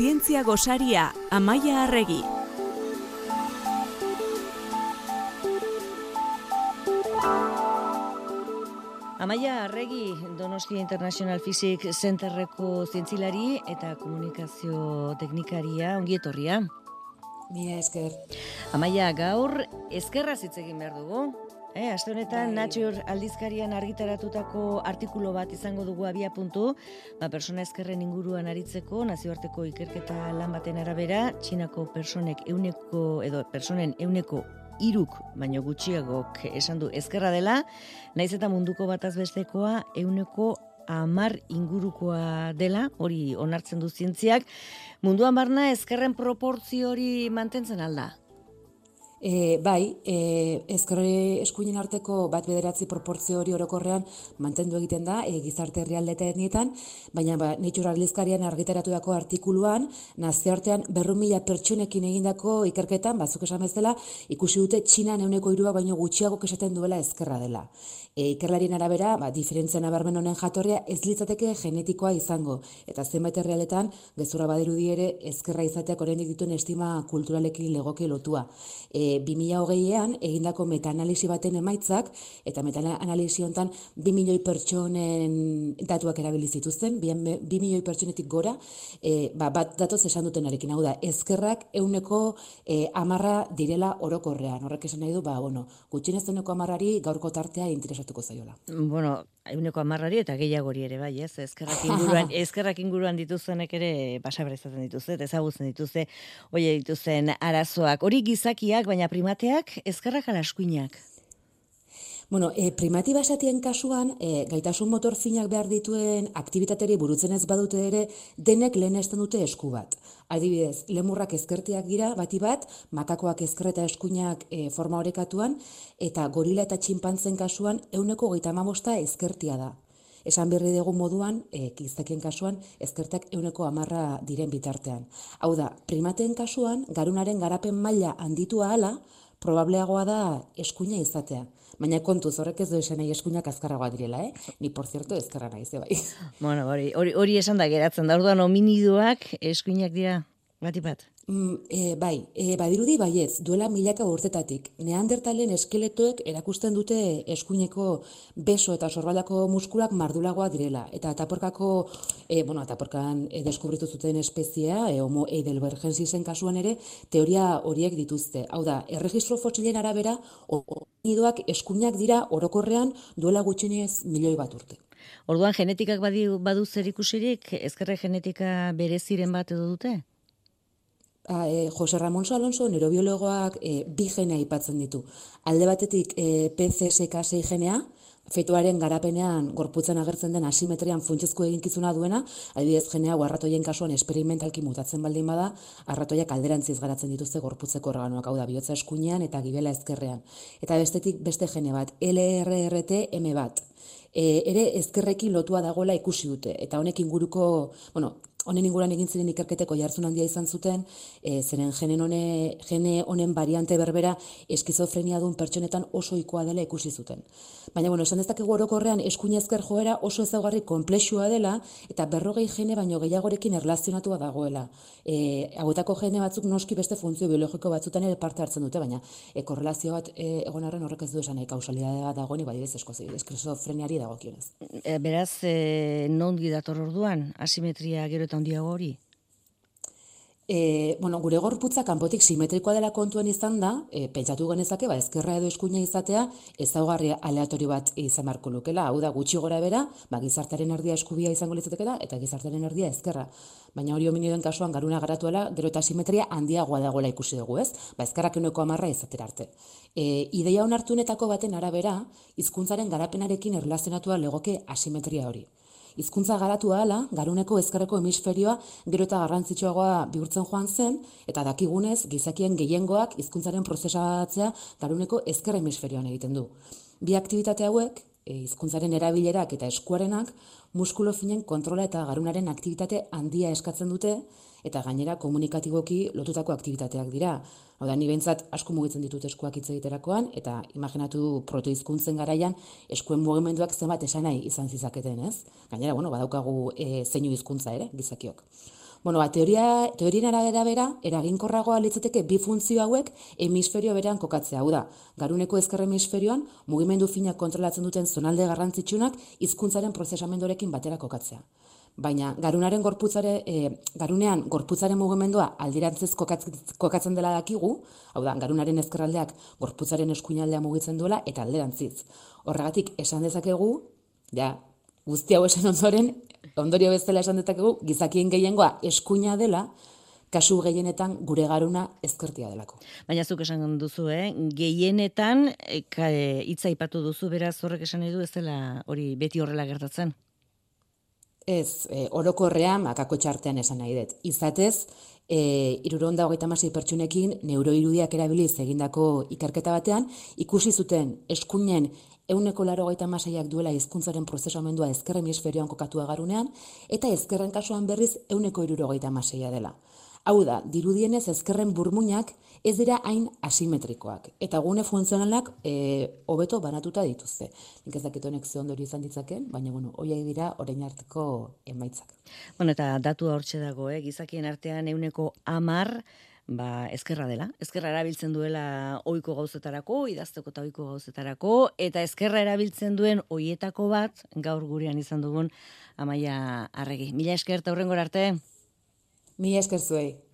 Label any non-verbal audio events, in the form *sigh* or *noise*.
Zientzia gosaria, Amaia Arregi. Amaia Arregi, Donostia International Physics Centerreko zientzilari eta komunikazio teknikaria, ongi etorria. Mia esker. Amaia, gaur eskerra hitz egin behar dugu. Eh, aste honetan Bai. Nature aldizkarian argitaratutako artikulu bat izango dugu abia puntu, ba, persona eskerren inguruan aritzeko, nazioarteko ikerketa lan baten arabera, Txinako personek euneko, edo personen euneko iruk, baino gutxiagok esan du ezkerra dela, naiz eta munduko bataz bestekoa euneko amar ingurukoa dela, hori onartzen du zientziak, munduan barna ezkerren proportzio hori mantentzen alda. E, bai, e, ezkerre eskuinen arteko bat bederatzi proportzio hori orokorrean mantendu egiten da e, gizarte herrialde baina ba, Nature Argizkarian argitaratu dako artikuluan, nazioartean berru mila pertsonekin egindako ikerketan, bazuk esan bezala, ikusi dute Txinan euneko irua baino gutxiago esaten duela ezkerra dela. E, ikerlarien arabera, ba, diferentzia nabarmen honen jatorria ez litzateke genetikoa izango, eta zenbait herrialetan gezurra badirudi ere ezkerra izateak oraindik dituen estima kulturalekin legoke lotua. E, 20hogeian egindako metaanalisi baten emaitzak, eta metaanalisi hontan 2 milioi pertsonen datuak erabili zituzten, 2 milioi pertsonetik gora, e, ba, bat datoz esan dutenarekin, hau da, ezkerrak euneko e, amarra direla orokorrean, horrek esan nahi du, ba, bueno, gutxinez euneko amarrari gaurko tartea interesatuko zaiola. Bueno, euneko amarrari eta gehiagori ere, bai, ez? Ezkerrak inguruan, *laughs* ezkerrak inguruan dituztenek ere basabra izaten dituzte, ezagutzen dituzte, oie dituzten arazoak. Hori gizakiak, baina primateak, ezkerrak ala eskuinak. Bueno, e, primati basatien kasuan, e, gaitasun motor finak behar dituen aktivitateri burutzen ez badute ere, denek lehenesten dute esku bat. Adibidez, lemurrak ezkertiak dira, bati bat, makakoak ezker eta eskuinak e, forma horekatuan, eta gorila eta txinpantzen kasuan, euneko geita mamosta ezkertia da. Esan berri dugu moduan, e, gizakien kasuan, ezkertak euneko amarra diren bitartean. Hau da, primateen kasuan, garunaren garapen maila handitua hala, probableagoa da eskuina izatea. Baina kontuz horrek ez du esan nahi eskuinak azkarragoa direla, eh? Ni, por cierto, ezkerra naiz, eh, bai. Bueno, hori, hori, hori esan da geratzen da, orduan hominidoak eskuinak dira, bati bat. Mm, e, bai, e, badirudi baietz, duela milaka urtetatik. Neandertalen eskeletoek erakusten dute eskuineko beso eta sorbaldako muskulak mardulagoa direla. Eta ataporkako, e, bueno, ataporkan e, deskubritu zuten espeziea, e, homo eidelbergensisen kasuan ere, teoria horiek dituzte. Hau da, erregistro fotxilen arabera, hominidoak eskuinak dira orokorrean duela gutxinez milioi bat urte. Orduan genetikak badu zer ikusirik, ezkerre genetika bereziren bat edo dute? A, e, Jose Ramon Alonso neurobiologoak e, bi gene aipatzen ditu. Alde batetik e, PCSK6 genea, fetuaren garapenean gorputzen agertzen den asimetrian funtsezko eginkizuna duena, adibidez genea arratoien kasuan esperimentalki mutatzen baldin bada, arratoiak alderantziz garatzen dituzte gorputzeko organoak, hau da, bihotza eskuinean eta gibela ezkerrean. Eta bestetik beste gene bat, LRRT M bat. E, ere ezkerrekin lotua dagoela ikusi dute, eta honek inguruko, bueno, honen inguruan egin ziren ikerketeko jartzun handia izan zuten, e, zeren genen hone, gene honen variante berbera eskizofrenia duen pertsonetan oso ikoa dela ikusi zuten. Baina, bueno, esan dezakegu orokorrean eskuin ezker joera oso ezaugarri komplexua dela, eta berrogei gene baino gehiagorekin erlazionatua dagoela. E, hauetako gene batzuk noski beste funtzio biologiko batzutan ere parte hartzen dute, baina e, korrelazio bat e, egon arren horrek ez du esan nahi kausalidade bat dagoen, badibez eskizofreniari dagokionez. E, beraz, e, non dator orduan, asimetria gero eta handiago hori? E, bueno, gure gorputza kanpotik simetrikoa dela kontuan izan da, e, pentsatu genezake, ba, ezkerra edo eskuina izatea, ezaugarri aleatorio bat izan marko lukela, hau da, gutxi gora bera, ba, gizartaren erdia eskubia izango litzatekela, eta gizartaren erdia ezkerra. Baina hori hominidoen kasuan garuna garatuela, gero eta simetria handiagoa dagoela ikusi dugu, ez? Ba, ezkerrak euneko amarra izatera arte. E, ideia onartunetako baten arabera, hizkuntzaren garapenarekin erlazionatua legoke asimetria hori. Hizkuntza garatu ahala, garuneko ezkerreko hemisferioa gero eta garrantzitsuagoa bihurtzen joan zen, eta dakigunez, gizakien gehiengoak hizkuntzaren prozesatzea garuneko ezker hemisferioan egiten du. Bi aktivitate hauek, hizkuntzaren erabilerak eta eskuarenak, muskulo finen kontrola eta garunaren aktivitate handia eskatzen dute, eta gainera komunikatiboki lotutako aktivitateak dira. Hau da, ni behintzat asko mugitzen ditut eskuak hitz egiterakoan, eta imaginatu protoizkuntzen garaian eskuen mugimenduak zenbat esan nahi izan zizaketen, ez? Gainera, bueno, badaukagu e, zeinu hizkuntza ere, gizakiok. Bueno, ba, teoria, teorien arabera bera, eraginkorragoa litzateke bi funtzio hauek hemisferio berean kokatzea. Hau da, garuneko ezker hemisferioan mugimendu finak kontrolatzen duten zonalde garrantzitsunak hizkuntzaren prozesamendorekin batera kokatzea. Baina garunaren gorputzare, e, garunean gorputzaren mugimendua aldirantziz kokatzen dela dakigu, hau da, garunaren ezkerraldeak gorputzaren eskuinaldea mugitzen duela eta alderantziz. Horregatik esan dezakegu, ja, guzti hau esan ondoren, ondorio bezala esan dezakegu, gizakien gehiengoa eskuina dela, kasu gehienetan gure garuna ezkertia delako. Baina zuk esan duzu, eh? gehienetan e, hitza ipatu duzu beraz horrek esan edu ez dela hori beti horrela gertatzen? Ez, e, orokorrean, makako txartean esan nahi dut. Izatez, e, iruronda hogeita masi pertsunekin neuroirudiak erabiliz egindako ikerketa batean, ikusi zuten eskuinen euneko laro gaita masaiak duela hizkuntzaren prozesamendua ezker hemisferioan kokatu agarunean, eta ezkerren kasuan berriz euneko iruro gaita masaia dela. Hau da, dirudienez ezkerren burmuinak ez dira hain asimetrikoak. Eta gune funtzionalak e, hobeto banatuta dituzte. Nik ez dakit honek ze ondori izan ditzaken, baina bueno, hoiak dira orain arteko emaitzak. Bueno, eta datu hortxe dago, eh? gizakien artean euneko amar, ba, ezkerra dela. Ezkerra erabiltzen duela ohiko gauzetarako, idazteko eta ohiko gauzetarako, eta ezkerra erabiltzen duen hoietako bat, gaur gurean izan dugun, amaia arregi. Mila esker, eta arte? Mi esker.